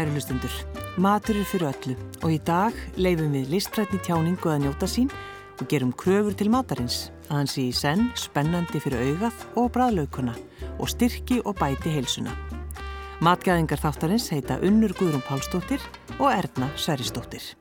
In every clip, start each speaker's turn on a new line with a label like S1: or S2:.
S1: kæru hlustundur. Matur er fyrir öllu og í dag leifum við listrætni tjáningu að njóta sín og gerum kröfur til matarins að hann sé í senn spennandi fyrir augað og bræðlaukuna og styrki og bæti heilsuna. Matgæðingar þáttarins heita Unnur Guðrún Pálsdóttir og Erna Sveristóttir.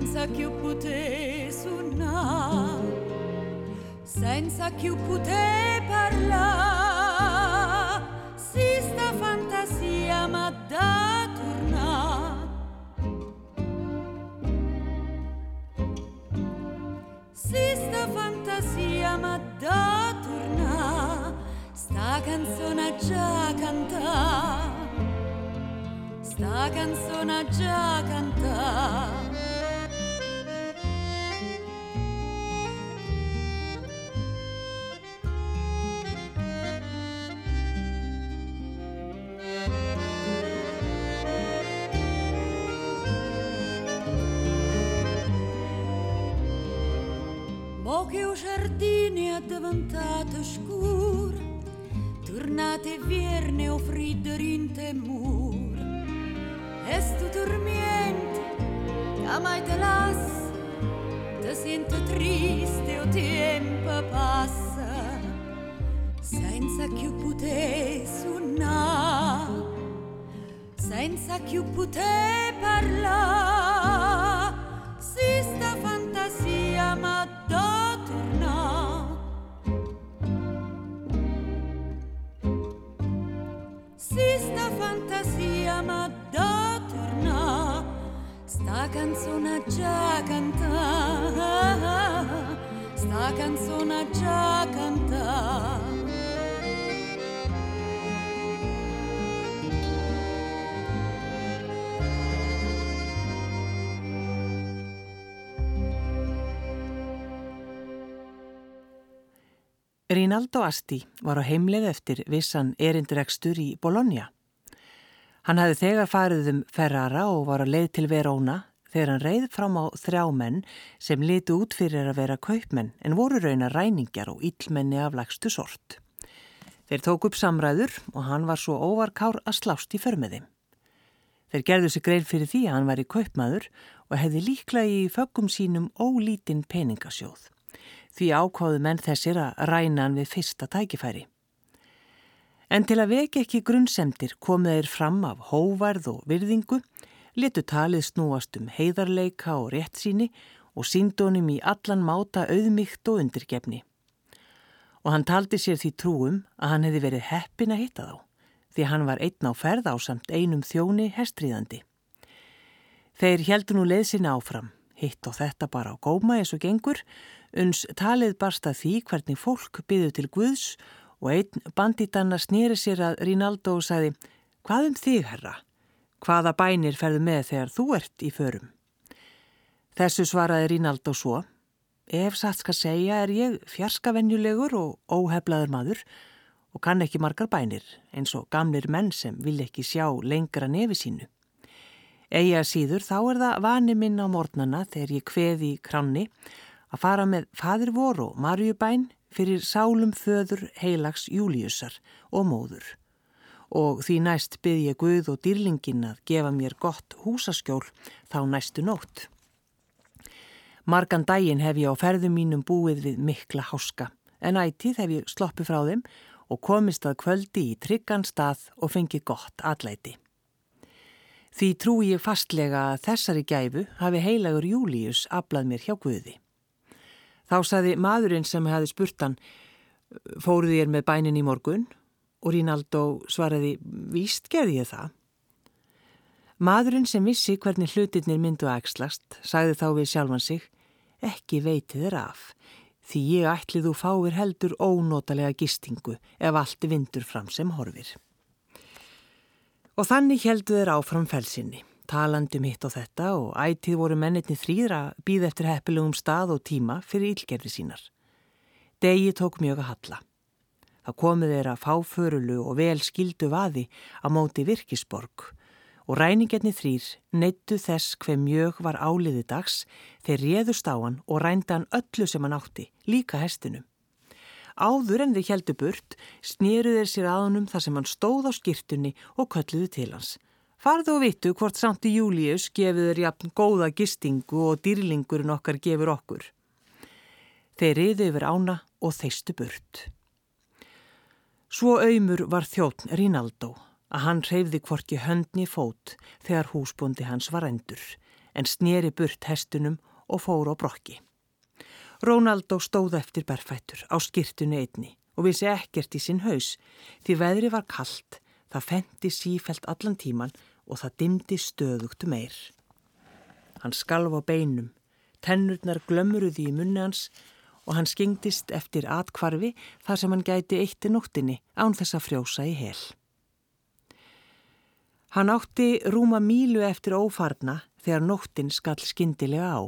S2: Senza più poter suonare Senza più poter parlare. Si sta fantasia ma da tornare Sista fantasia ma da torna Sta canzone già canta Sta canzone già canta l'estate oscura, tornate vierne o fridderinte mur. Estu turmiente, amai te lasso, te sento triste o tempo passa, senza che io potessi unna, senza che io potessi parlare. Canzone già canta, sta canzone già canta.
S1: Rinaldo Asti var á heimleið eftir vissan erindirekstur í Bologna. Hann hafði þegar farið um Ferrara og var á leið til Verona þegar hann reið fram á þrjá menn sem litu út fyrir að vera kaupmenn en voru rauna ræningar og íllmenni af lagstu sort. Þeir tók upp samræður og hann var svo óvarkár að slást í förmiði. Þeir gerðu sig grein fyrir því að hann var í kaupmaður og hefði líklega í föggum sínum ólítinn peningasjóð því ákváðu menn þessir að ræna hann við fyrsta tækifæri. En til að veki ekki grunnsemdir komið þeir fram af hóvarð og virðingu, letu talið snúast um heiðarleika og réttsíni og síndónum í allan máta auðmygt og undirgefni. Og hann taldi sér því trúum að hann hefði verið heppin að hitta þá, því hann var einn á ferð á samt einum þjóni hestriðandi. Þeir heldu nú leið sinna áfram, hitt og þetta bara á góma eins og gengur, uns talið barsta því hvernig fólk byðu til Guðs og einn banditanna snýri sér að Rinaldo og sagði Hvað um þig, herra? Hvaða bænir ferðu með þegar þú ert í förum? Þessu svaraði Rinaldo svo Ef satt skal segja er ég fjarskavenjulegur og óheflaður maður og kann ekki margar bænir eins og gamlir menn sem vil ekki sjá lengra nefi sínu. Ega síður þá er það vani minn á mornana þegar ég kveði kranni að fara með fadir vor og marjubæn fyrir sálum föður heilags Júliusar og móður. Og því næst byrð ég Guð og dýrlingin að gefa mér gott húsaskjól þá næstu nótt. Margan daginn hef ég á ferðum mínum búið við mikla háska, en ætið hef ég sloppið frá þeim og komist að kvöldi í tryggan stað og fengið gott atlæti. Því trú ég fastlega að þessari gæfu hafi heilagur Július aflað mér hjá Guði. Þá saði maðurinn sem hefði spurt hann, fóruð ég með bænin í morgun? Og Rínaldó svaraði, víst gerði ég það. Maðurinn sem vissi hvernig hlutirnir myndu að ekslast, sagði þá við sjálfan sig, ekki veiti þeir af, því ég ætli þú fáir heldur ónótalega gistingu ef allt vindur fram sem horfir. Og þannig heldu þeir áfram felsinni, talandum hitt og þetta og ætið voru mennitni þrýra býð eftir heppilegum stað og tíma fyrir ílgerði sínar. Degi tók mjög að halla. Það komið þeirra fáförulu og vel skildu vaði á móti virkisborg og ræningarnir þrýr neittu þess hver mjög var áliði dags þeir réðust á hann og rænda hann öllu sem hann átti, líka hestinum. Áður en þið heldu burt snýru þeir sér aðunum þar sem hann stóð á skirtunni og kölluðu til hans. Farðu og vittu hvort samt í Július gefið þeir jafn góða gistingu og dýrlingurinn okkar gefur okkur. Þeir riðu yfir ána og þeistu burt. Svo auðmur var þjóttn Rínaldó að hann reyfði hvorki höndni fót þegar húsbóndi hans var endur en snýri burt hestunum og fór á brokki. Rónaldó stóð eftir berfættur á skirtunni einni og vissi ekkert í sinn haus því veðri var kallt, það fendi sífelt allan tíman og það dimdi stöðugt meir. Hann skalv á beinum, tennurnar glömmuruði í munni hans og hann skingdist eftir atkvarfi þar sem hann gæti eitti nóttinni án þess að frjósa í hel. Hann átti rúma mílu eftir ófarna þegar nóttin skall skindilega á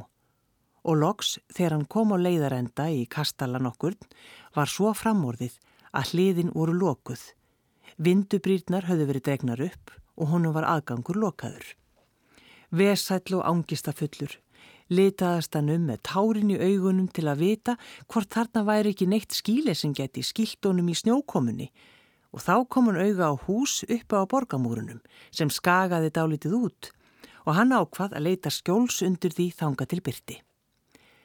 S1: og loks þegar hann kom á leiðarenda í kastalan okkur var svo framorðið að hliðin voru lokuð. Vindubrýrnar höfðu verið dregnar upp og honum var aðgangur lokaður. Vesæll og ángistafullur litaðast hann um með tárin í augunum til að vita hvort þarna væri ekki neitt skíle sem geti skildónum í snjókomunni og þá kom hann auga á hús uppa á borgamúrunum sem skagaði dálitið út og hann ákvað að leita skjóls undir því þanga til byrti.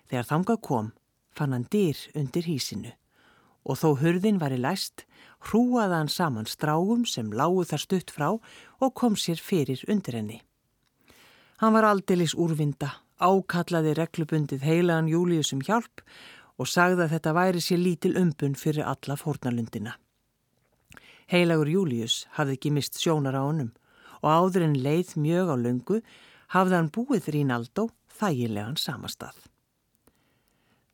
S1: Þegar þangað kom fann hann dyr undir hísinu og þó hurðin var í læst hrúaði hann saman stráum sem lágu þar stutt frá og kom sér fyrir undir henni. Hann var aldeilis úrvinda, ákallaði reglubundið heilagan Júliusum hjálp og sagði að þetta væri sér lítil umbun fyrir alla fórnalundina. Heilagur Július hafði ekki mist sjónar á honum og áður en leið mjög á löngu hafði hann búið Rínaldó þægilegan samastað.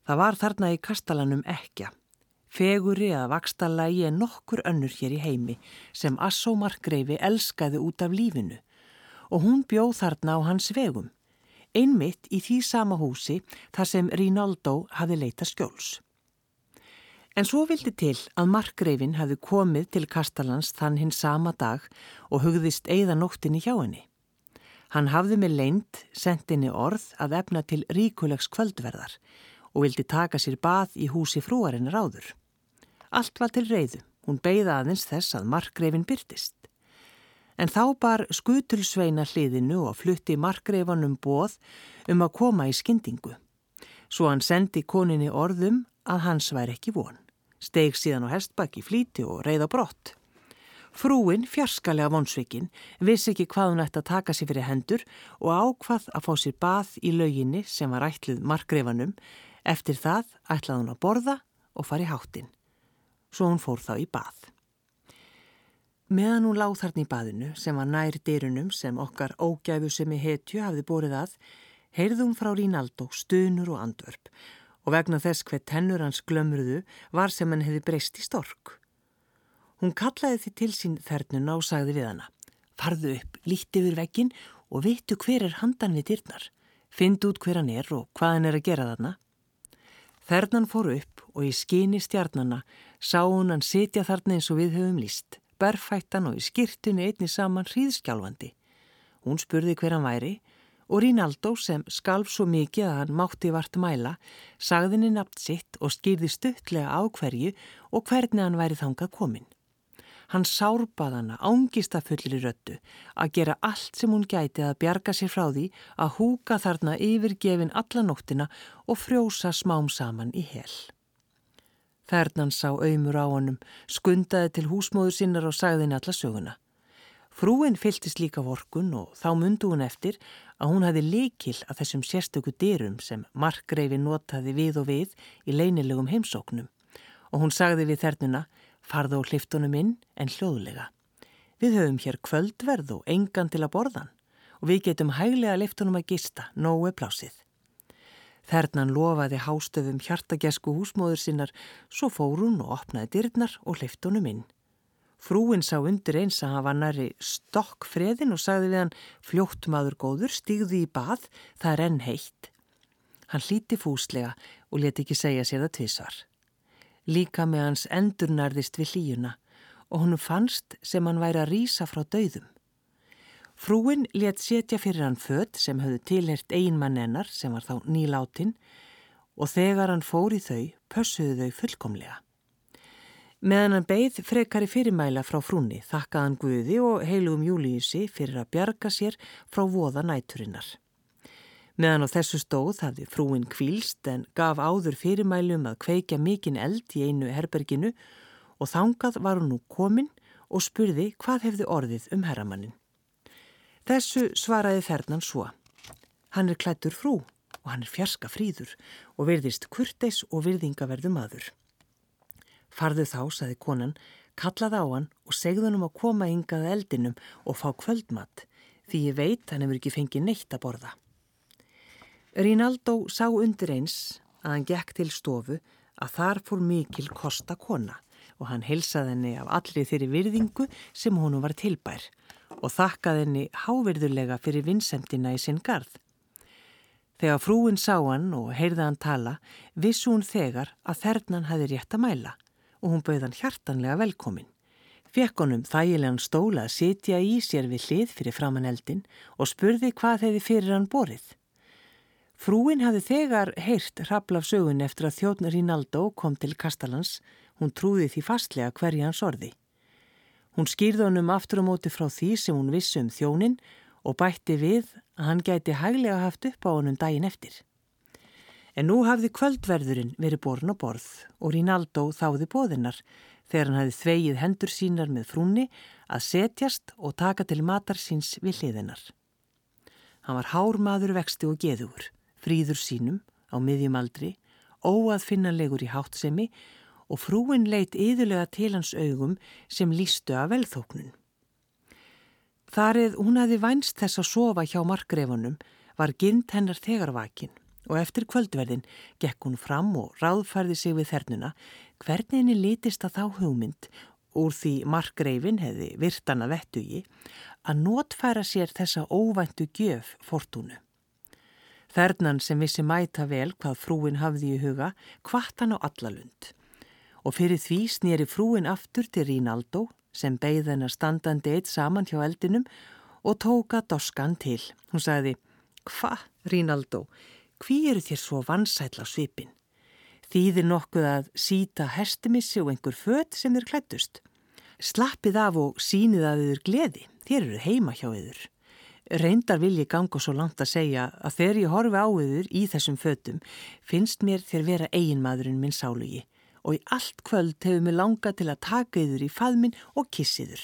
S1: Það var þarna í kastalanum ekja, feguri að vakstalagi en nokkur önnur hér í heimi sem Assó Markgreifi elskaði út af lífinu og hún bjóð þarna á hans vegum, einmitt í því sama húsi þar sem Rínaldó hafi leita skjóls. En svo vildi til að markreifin hefði komið til Kastalans þann hinn sama dag og hugðist eigða nóttinni hjá henni. Hann hafði með leint sendinni orð að efna til ríkulegs kvöldverðar og vildi taka sér bað í húsi frúarinnar áður. Allt var til reyðu, hún beigða aðeins þess að markreifin byrtist. En þá bar skutulsveina hliðinu og flutti markreifanum bóð um að koma í skyndingu. Svo hann sendi koninni orðum að hans væri ekki von steg síðan á hestbakki flíti og reyða brott. Frúin, fjarskalega vonsveikin, vissi ekki hvað hún ætti að taka sér fyrir hendur og ákvað að fá sér bað í lauginni sem var ætlið markgreifanum. Eftir það ætlaði hún að borða og fari hátinn. Svo hún fór þá í bað. Meðan hún láð þarna í baðinu sem var nær dyrunum sem okkar ógæfu sem í hetju hafði borið að, heyrði hún frá Rínaldó stunur og andvörp og vegna þess hver tennur hans glömruðu var sem hann hefði breyst í stork. Hún kallaði því til sín þernuna og sagði við hana, farðu upp, líti yfir vekkin og vittu hver er handan við dyrnar, finndu út hver hann er og hvað hann er að gera þarna. Þernan fór upp og í skini stjarnana sá hún hann sitja þarna eins og við höfum líst, berfættan og í skirtunni einni saman hríðskjálfandi. Hún spurði hver hann væri og Rínaldó sem skalf svo mikið að hann mátti vart mæla, sagðinni nafn sitt og skýrði stuttlega á hverju og hvernig hann væri þangað komin. Hann sárbað hana ángista fullir í röttu að gera allt sem hún gæti að bjarga sér frá því að húka þarna yfirgefin alla nóttina og frjósa smám saman í hel. Þernan sá auðmur á honum, skundaði til húsmóður sinnar og sagði henni alla söguna. Frúin fyltist líka vorkun og þá mundu hún eftir að hún hafi likil að þessum sérstöku dyrum sem markgreifi notaði við og við í leinilegum heimsóknum og hún sagði við þernuna farðu á hliftunum inn en hljóðlega. Við höfum hér kvöldverð og engan til að borðan og við getum hæglega hliftunum að gista, nógu plásið. Þernan lofaði hástöfum hjartagesku húsmóður sinnar, svo fór hún og opnaði dyrnar og hleyft honum inn. Frúin sá undir eins að var næri stokk freðin og sagði við hann, fljótt maður góður, stígði í bað, það er enn heitt. Hann hlíti fúslega og leti ekki segja sér það tvissar. Líka með hans endurnærðist við hlíuna og honum fannst sem hann væri að rýsa frá dauðum. Frúin let setja fyrir hann fött sem höfðu tilhert einmann ennar sem var þá nýláttinn og þegar hann fór í þau pössuðu þau fullkomlega. Meðan hann beigð frekari fyrirmæla frá frúni þakkaði hann Guði og heilugum Júliussi fyrir að bjarga sér frá voða næturinnar. Meðan á þessu stóð hafði frúin kvílst en gaf áður fyrirmælum að kveikja mikinn eld í einu herberginu og þangað var hún nú komin og spurði hvað hefði orðið um herramannin. Þessu svaraði fernan svo. Hann er klættur frú og hann er fjarska fríður og verðist kurteis og virðingaverðu maður. Farðu þá, saði konan, kallaði á hann og segði hann um að koma yngaða eldinum og fá kvöldmatt því ég veit hann hefur ekki fengið neitt að borða. Rínaldó sá undir eins að hann gekk til stofu að þar fór mikil kosta kona og hann heilsaði henni af allri þeirri virðingu sem honum var tilbær og þakkaði henni hávirðulega fyrir vinsemtina í sinn garð. Þegar frúin sá hann og heyrði hann tala, vissu hún þegar að þernan hafi rétt að mæla og hún bauð hann hjartanlega velkomin. Fekk honum þægilegan stóla að sitja í sér við hlið fyrir framann eldin og spurði hvað hefði fyrir hann borið. Frúin hafi þegar heyrt hraflaf sögun eftir að þjóðnar Rínaldó kom til Kastalans, hún trúði því fastlega hverja hans orði. Hún skýrði honum aftur á móti frá því sem hún vissi um þjónin og bætti við að hann gæti hæglega haft upp á honum daginn eftir. En nú hafði kvöldverðurinn verið born á borð og Rínaldó þáði bóðinnar þegar hann hafði þvegið hendur sínar með frúnni að setjast og taka til matar síns við hliðinar. Hann var hármaður vexti og geðugur, fríður sínum á miðjumaldri, óaðfinnanlegur í háttsemi og frúin leitt yðurlega til hans augum sem lístu af velþóknun. Þarið hún hafi vænst þess að sofa hjá markgrefunum var gynd hennar þegarvakin og eftir kvöldverðin gekk hún fram og ráðfærði sig við þernuna hvernig henni litist að þá hugmynd úr því markgrefin hefði virtana vettugi að notfæra sér þessa óvæntu gjöf fortúnu. Þernan sem vissi mæta vel hvað frúin hafði í huga hvart hann á allalund og fyrir því snýri frúin aftur til Rínaldó sem beigð hennar standandi eitt saman hjá eldinum og tóka doskan til. Hún sagði, hva, Rínaldó, hví eru þér svo vansætla á svipin? Þýðir nokkuð að síta hestimissi og einhver fött sem þér klættust. Slappið af og sínið að þér gleði, þér eru heima hjá yður. Reyndar vil ég ganga svo langt að segja að þegar ég horfi á yður í þessum fötum finnst mér þér vera eiginmaðurinn minn sálugi og í allt kvöld hefur mig langað til að taka yður í faðminn og kissiður.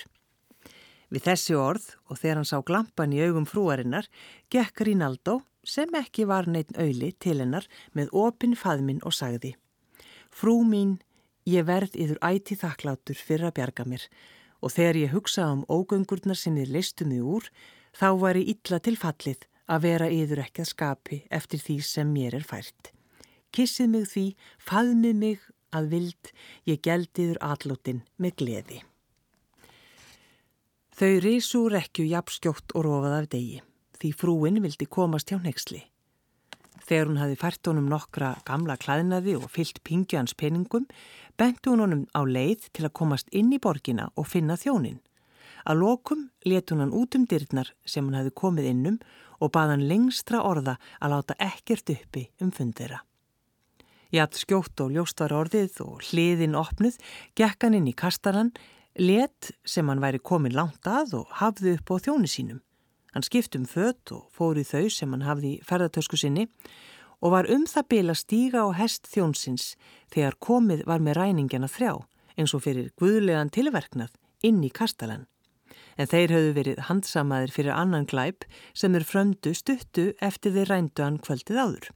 S1: Við þessi orð og þegar hann sá glampan í augum frúarinnar, gekk Rínaldó sem ekki var neitt auðli til hennar með opin faðminn og sagði Frú mín, ég verð yður æti þakklátur fyrir að bjarga mér og þegar ég hugsaði um ógöngurnar sem þið listum þið úr, þá var ég illa til fallið að vera yður ekki að skapi eftir því sem mér er fært. Kissið mig því, faðmið mig að vild ég geldiður allótin með gleði. Þau risu rekju jafnskjótt og rofað af degi, því frúin vildi komast hjá nexli. Þegar hún hafi fært honum nokkra gamla klæðnaði og fyllt pingjans peningum, bentu hún honum á leið til að komast inn í borgina og finna þjónin. Að lokum let hún hann út um dyrnar sem hann hafi komið innum og baðan lengstra orða að láta ekkert uppi um fundera. Jætt skjótt og ljóst var orðið og hliðin opnuð, gekk hann inn í kastaran, let sem hann væri komin langt að og hafði upp á þjónu sínum. Hann skiptum fött og fór í þau sem hann hafði í ferðartösku sinni og var um það bila stíga á hest þjónsins þegar komið var með ræningjana þrjá eins og fyrir guðlegan tilverknað inn í kastalan. En þeir höfðu verið handsamaðir fyrir annan glæp sem er fröndu stuttu eftir þeir rændu hann kvöldið áður.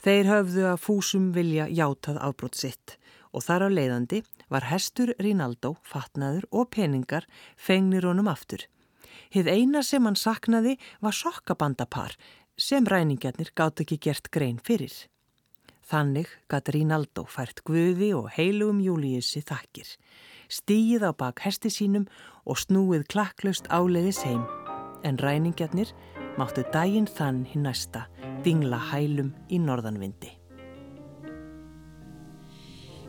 S1: Þeir höfðu að fúsum vilja játað afbrótt sitt og þar á leiðandi var hestur Rínaldó, fatnaður og peningar fengnir honum aftur. Hið eina sem hann saknaði var sokkabandapar sem ræningjarnir gátt ekki gert grein fyrir. Þannig gatt Rínaldó fært Guði og heilugum Júliussi þakkir, stíð á bak hesti sínum og snúið klakklaust áleiðis heim, en ræningjarnir máttu daginn þann hinn næsta dingla hælum í norðanvindi.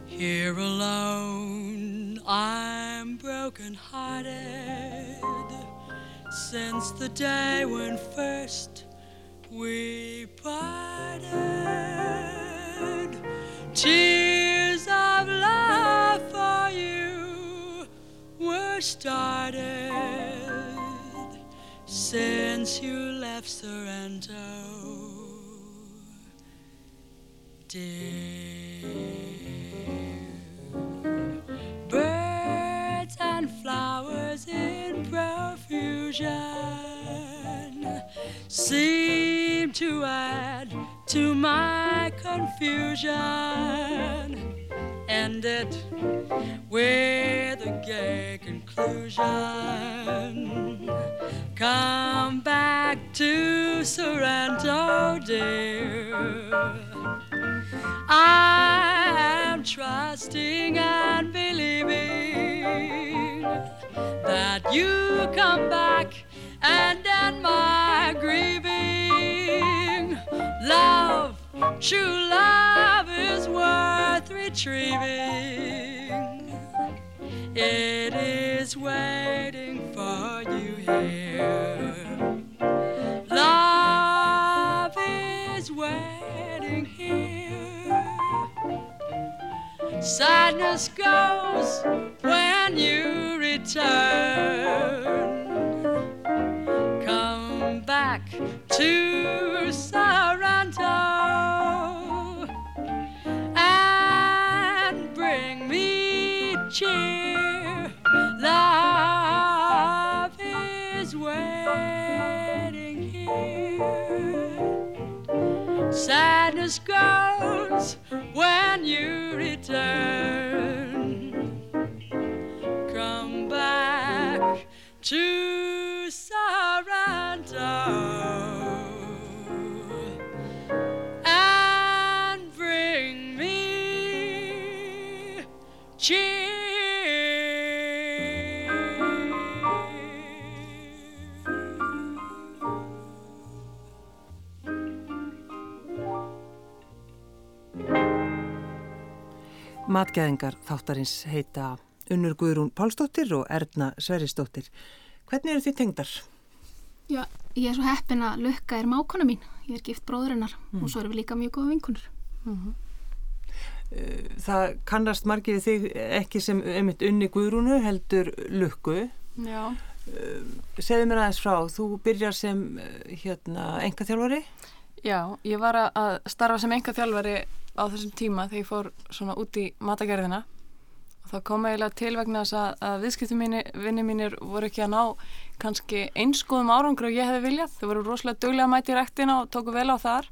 S3: Here alone, I'm broken hearted since the day when first we parted. Tears of love for you were started since you left Sorrento, dear. birds and flowers in profusion seem to add to my confusion. Ended with a gay conclusion. Come back to Sorrento, dear. I am trusting and believing that you come back and end my grieving. Love, true love is worth retrieving. It is waiting for you here. Love is waiting here. Sadness goes when you return. To Sorrento and bring me cheer.
S1: Matgæðingar þáttarins heita Unnur Guðrún Pálsdóttir og Erna Sverisdóttir. Hvernig eru þið tengdar?
S4: Já, ég er svo heppin að Lukka er mákona mín. Ég er gift bróðurinnar og svo erum við líka mjög góða vinkunur.
S1: Það kannast margir þig ekki sem einmitt unni Guðrúnu heldur Lukku.
S5: Já,
S1: Segðu mér aðeins frá, þú byrjar sem eh, hérna engaþjálfari?
S5: já, ég var að- að starfa sem enga þjálfari á þessum tíma þegar ég fór svona út í matagerðina og það kom eiginlega til vegna þess að, að viðskiptuvinni mínir voru ekki að ná kannski einskoðum árangur og ég hefði viljað. Þau voru rosalega duglega að mæti í rektina og tóku vel á þar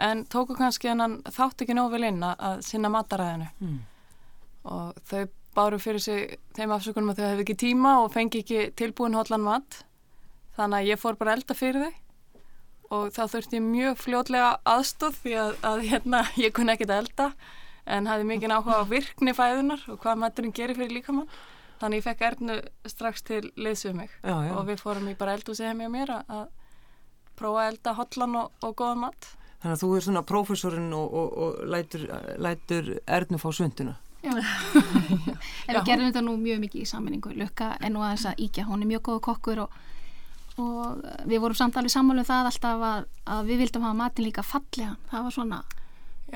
S5: en tóku kannski hennan þátt ekki nógu vel inn að, að sinna mataræðinu
S1: Mm.
S5: og þau báru fyrir sig þeim afsökunum að þau hefði ekki tíma og fengi ekki tilbúin hotlan mat þannig að ég fór bara elda fyrir þau og þá þurfti ég mjög fljótlega aðstóð því að, að hérna, ég kunni ekkert að elda en hafði mikið áhuga á virkni fæðunar og hvað maturinn gerir fyrir líkamann þannig ég fekk Ernu strax til liðsum mig
S1: Já, já.
S5: og við fórum í bara eldhúsið heim hjá mér að, að prófa að elda hotlan og, og góðan mat
S1: Þannig að þú er svona prófessorinn og, og, og lætur, lætur Ernu fá svunduna.
S4: Já. en við gerum þetta nú mjög mikið í sammenningu. Lukka er nú aðeins að íkja, hún er mjög góða kokkur og, og við vorum samt alveg sammálu um það alltaf að, að við vildum hafa matin líka fallega. Það var svona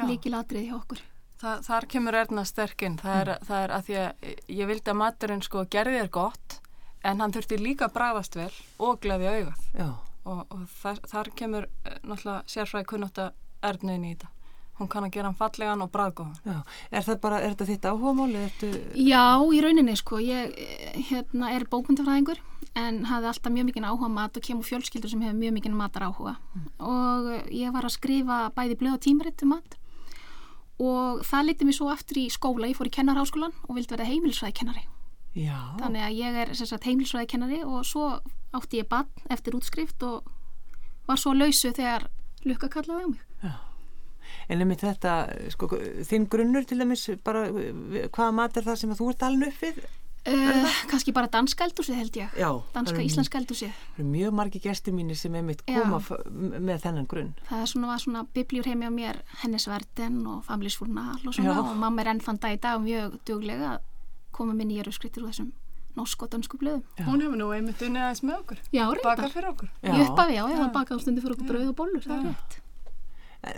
S4: líkilatrið hjá okkur.
S5: Þa, þar kemur Erna sterkinn, það, er, það er að því að ég vildi að maturinn sko gerði þér gott en hann þurfti líka að bræðast vel og gleði
S1: Já,
S5: og, og þar, þar kemur eh, náttúrulega sérfræði kunnátt að Ernu inn í þetta. Hún kann að gera hann fallegan og bræðgóðan.
S1: já. Er það bara, er þetta þitt áhugamáli? Ertu...
S4: Já, í rauninni sko, ég eh, hérna, er bókmyndafræðingur en hafði alltaf mjög mikinn áhuga mat og kemur fjölskyldur sem hefur mjög mikinn matar áhuga og eh, ég var að skrifa bæði blöð og tímaritt um mat. Og það liti mig svo aftur í skóla, ég fór í kennarháskólan og vildi verða heimilisfræðikennari.
S1: Já,
S4: þannig að ég er heimilisfræðikennari og svo átti ég bann eftir útskrift og var svo lausu þegar lukka kallaði á mig.
S1: En einmitt þetta, sko, þinn grunnur til dæmis, bara hvaða mat er það sem þú ert alveg upp við?
S4: Uh, kannski bara danska eldúsið held ég.
S1: Já.
S4: Danska,
S1: eru-
S4: íslenska eldúsið.
S1: Það eru mjög margi gestir mínir sem einmitt
S4: Já.
S1: koma með þennan grunn.
S4: Það er svona, var svona biblíur heimi á mér Hennes Verden og Families Furnal og svona
S1: Já.
S4: og mamma er enn þann dag í dag mjög duglega að koma með nýjar uppskrittir úr þessum norsk og dansku blöðum.
S5: Hún hefur nú einmitt unnið aðeins með okkur.
S4: Já,
S5: Baka
S4: reyndar.
S5: fyrir okkur.
S4: Ég uppafi, já, ég var bakað á stundi fyrir okkur brauð og bollur, það er rétt.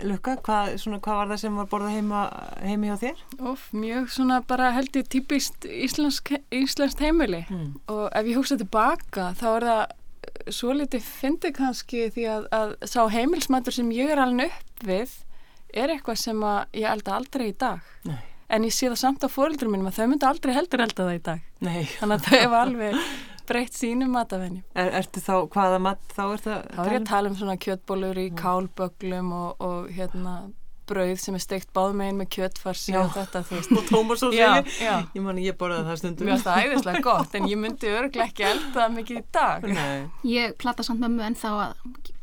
S1: Lukka, hvað, svona, hvað var það sem var borðað heima, heimi hjá þér?
S5: Óf, mjög svona bara held ég típist íslensk, íslenskt heimili
S1: Mm.
S5: og ef ég hugsa tilbaka þá er það eh, svo litið fyndi kannski því að, að sá heimilsmatur sem ég er alveg upp við er eitthvað sem ég elda aldrei í dag
S1: Nei.
S5: en ég sé það samt á fóreldur mínum að þau myndi aldrei heldur elda það í dag
S1: Nei.
S5: þannig að þau hefa alveg breytt sínum matavennjum
S1: Er, ertu þá, hvaða mat þá er það?
S5: þá er ég að tala um svona kjötbólur í kálböglum og, og hérna brauð sem er steikt báðmegin með kjötfarsi
S1: Já.
S5: og þetta þú veist
S1: Og og
S5: já.
S1: ég man ég borðaði það stundum.
S5: Mér finnst það æðislega gott en ég myndi örglega ekki elda það mikið í dag.
S1: Nei,
S4: Ég plata samt mömmu ennþá að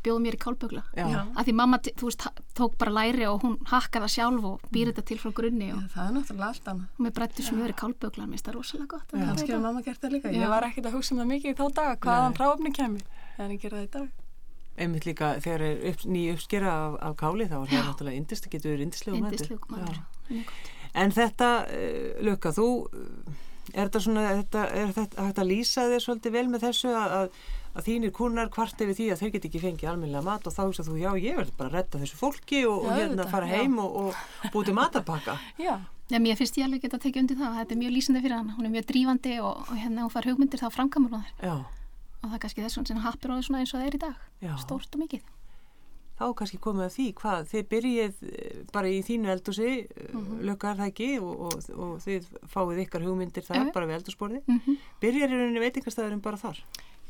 S4: bjóða mér í kálbögla. Að því mamma, þú veist, tók bara læri og hún hakkar það sjálf og býr þetta til frá grunni og
S5: Það er náttúrulega allt annað.
S4: hún með brættu smjöri kálbögla, mér finnst það rosalega gott. að þetta.
S5: hefur mamma gert það líka. Ég var ekkert að hugsa um það mikið í þá daga hvaðan ráfni kemur. En ég gerði það í dag.
S1: Einmitt líka þegar er upp, ný uppskera af, af káli þá er það náttúrulega indist, getur verið indislegu matur.
S4: Yndislegu matur.
S1: Já.
S4: Mjög gott.
S1: En þetta, uh, Lukka, þú, uh, er þetta svona, þetta, er þetta hægt að lýsa þér svolítið vel með þessu að, að, að þínir kunnar kvart yfir því að þeir get ekki fengið almennilega mat og þá hugsa þú, já, ég verð bara að redda þessu fólki og, og
S5: Já,
S1: hérna
S5: auðvitað,
S1: fara
S5: já.
S1: heim og, og búið til matapakka.
S5: Já.
S4: Já, mér finnst ég alveg geta tekja undir það. Þetta er mjög lýsandi fyrir hana. Hún er mjög drífandi og, og hérna hún fær hugmyndir þá framkamur hún þær.
S1: Já,
S4: Og það er kannski þess vegna sem happir á því svona eins og það er í dag.
S1: Já.
S4: Stórt og mikið.
S1: þá kannski komið að því hvað, þið byrjið eh, bara í þínu eldúsi, mm
S4: Mhm.
S1: Lukka er það ekki og, og, og þið fáið ykkar hugmyndir þar
S4: Já.
S1: bara við eldúsborði.
S4: Mm
S1: Byrjar í rauninni veitingastæðurinn bara þar?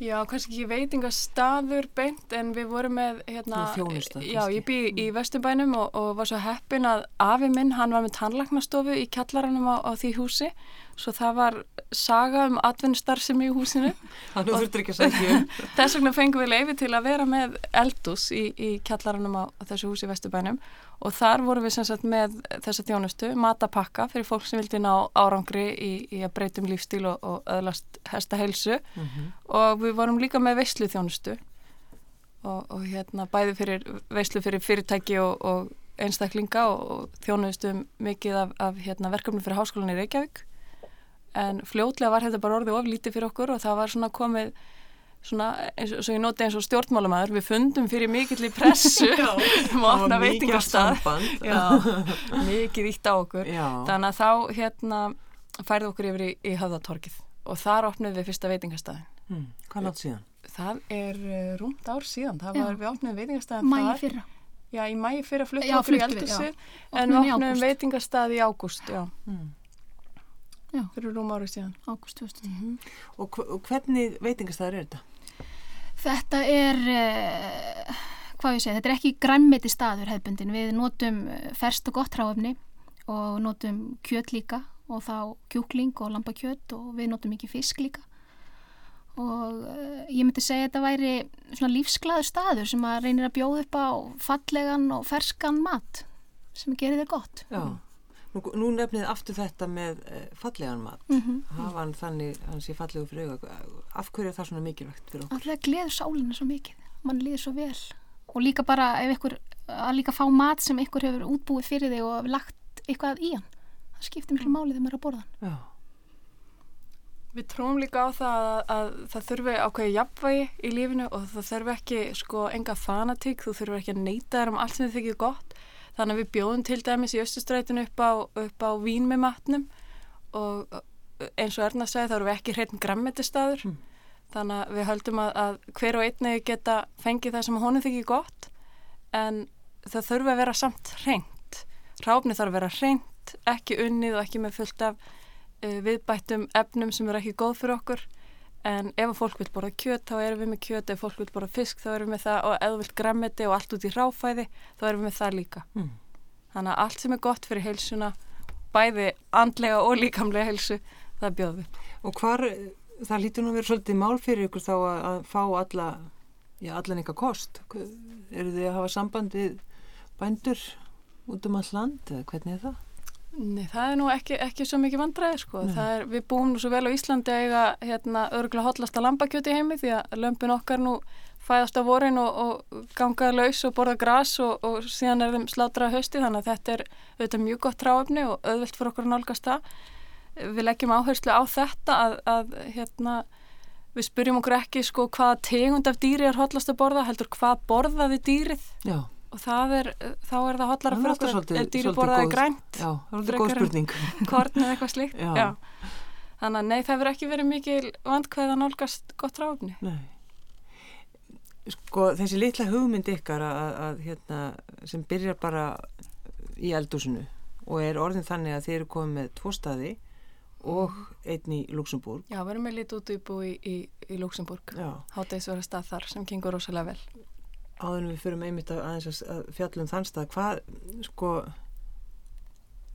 S5: Já, kannski ekki veitingastaður beint en við vorum með hérna,
S1: þjónusta,
S5: Já, ég bý í Vesturbænum og, og var svo heppin að afi minn, hann var með tannlagnastofu í kjallaranum á, á því húsi. Svo það var saga um atvinnustarfsemi í húsinu.
S1: Þannig þú þurftur ekki að segja.
S5: Þess vegna fengum við leifi til að vera með eldús í, í kjallaranum á þessu húsi í Vesturbænum og þar vorum við sem sagt með þessa þjónustu, matapakka fyrir fólk sem vildi ná árangri í, í að breytum lífstíl og, og öðlast hesta heilsu. Og við vorum líka með veislu þjónustu og, og hérna bæði fyrir veislu fyrir fyrirtæki og, og einstaklinga og, þjónustum mikið af, af hérna, verkefni fyrir háskólan í Reykjavík. En fljótlega var þetta bara orðið of lítið fyrir okkur og það var svona komið svona, eins og svo ég noti eins og stjórnmálamæður við fundum fyrir mikill í pressu um að opna. Já, mikið ítt á okkur
S1: Já.
S5: þannig að þá hérna færði okkur yfir í, í höfðatorkið og þar opnuðum við fyrsta veitingastæðin
S1: Hmm. Hvað nátt síðan?
S5: það er uh, rúmt ár síðan það
S4: Já.
S5: var við opnuðum veitingastæðin
S4: Mægi
S5: þar
S4: fyrra.
S5: já, í mægi fyrir að flutta
S4: Já,
S5: okkur í
S4: fluttum já.
S5: en
S4: Opnuðum
S5: við
S4: ágúst.
S5: veitingastæði í ágúst já,
S1: Hmm.
S4: Já,
S5: fyrir rúm árið síðan
S4: ágúst 2010.
S1: Og, hv- og hvernig veitingastæður er þetta?
S4: Þetta er, uh, hvað ég segi, þetta er ekki græmmiti staður hefbundin. Við notum eh, ferskt og gott ráefni og notum kjöt líka og þá kjúkling og lambakjöt og við notum ekki fisk líka. Og uh, ég myndi segja að þetta væri svona lífsglæður staður sem að reynir að bjóða upp á fallegan og ferskan mat sem gerir þér gott.
S1: Já. Nú, nú nefnið aftur þetta með uh, fallegan mat.
S4: Mm
S1: Hafa hann þannig, hann sé fallegu fyrir auga. Af hverju er það svona mikilvægt fyrir okkur?
S4: Alltaf gleður sálina svo mikið, mann líður svo vel og líka bara ef ykkur að líka fá mat sem ykkur hefur útbúið fyrir þig og lagt eitthvað í hann það skiptir miklu máli þegar maður er að borða hann
S1: Já.
S5: Við trúum líka á það að, að það þurfi ákveði jafnvægi í lífinu og það þurfi ekki sko enga fanatík, þú þurfi ekki að neyta þér um allt sem þið þykir gott. Þannig að við bjóðum til dæmis í östustrætinu upp á, upp á vín með matnum og eins og Erna segi þá erum við ekki hreitn grammetistæður.
S1: Mm.
S5: Þannig að við höldum að, að hver og einni geta fengið það sem honum þykir gott en það þurfi að vera samt hreint. Ráfni þarf að vera hreint, ekki unnið og ekki með fullt af uh, viðbættum efnum sem eru ekki góð fyrir okkur en ef að fólk vil borða kjöt þá erum við með kjöt, ef fólk vil borða fisk þá erum við með það og ef þú vilt grammeti og allt út í ráfæði þá erum við með það líka.
S1: Mm.
S5: Þannig að allt sem er gott fyrir heilsuna, bæði andlega og líkamlega heilsu, það bjóðum við.
S1: Og hvar, það lítur nú að vera svolítið mál fyrir ykkur þá að, að fá alla já, allan eitthvað kost. Eru þið að hafa samband við bændur út um all land hvernig er það?
S5: Nei, það er nú ekki, ekki svo mikið vandræði sko. Er, við búum nú svo vel á Íslandi að eiga hérna, örgulega hotlasta lambakjöti heimi því að lömpin okkar nú fæðast á vorin og, og ganga laus og borða gras og, og síðan er þeim slátra að hausti þannig að þetta er auðvitað mjög gott tráöfni og auðvilt fyrir okkur að nálgast það. Við leggjum áherslu á þetta að, að hérna, við spyrjum okkur ekki sko hvaða tegund af dýri er hotlast að borða, heldur hvað borðaði dýrið
S1: Já,
S5: og það er, þá er það hotlara
S1: Það er
S5: fyrir okkur ef dýri borðaði grænt
S1: já, það er alveg góð spurning.
S5: korn eða eitthvað slíkt
S1: Já.
S5: Já. þannig að nei, það verður ekki verið mikil vandkvæð að nálgast gott ráfni
S1: Nei. Sko, þessi litla hugmynd ykkar að, að, að hérna, sem byrjar bara í eldúsinu og er orðin þannig að þið eru komið með tvo staði og einn í Luxemburg.
S5: Já, við erum með lítið út í, í, í Luxemburg
S1: Já,
S5: hátegisverða stað þar sem gengur rosalega vel
S1: áður en við fyrir með einmitt að, aðeins að- að fjallum þann stað, hvað, sko,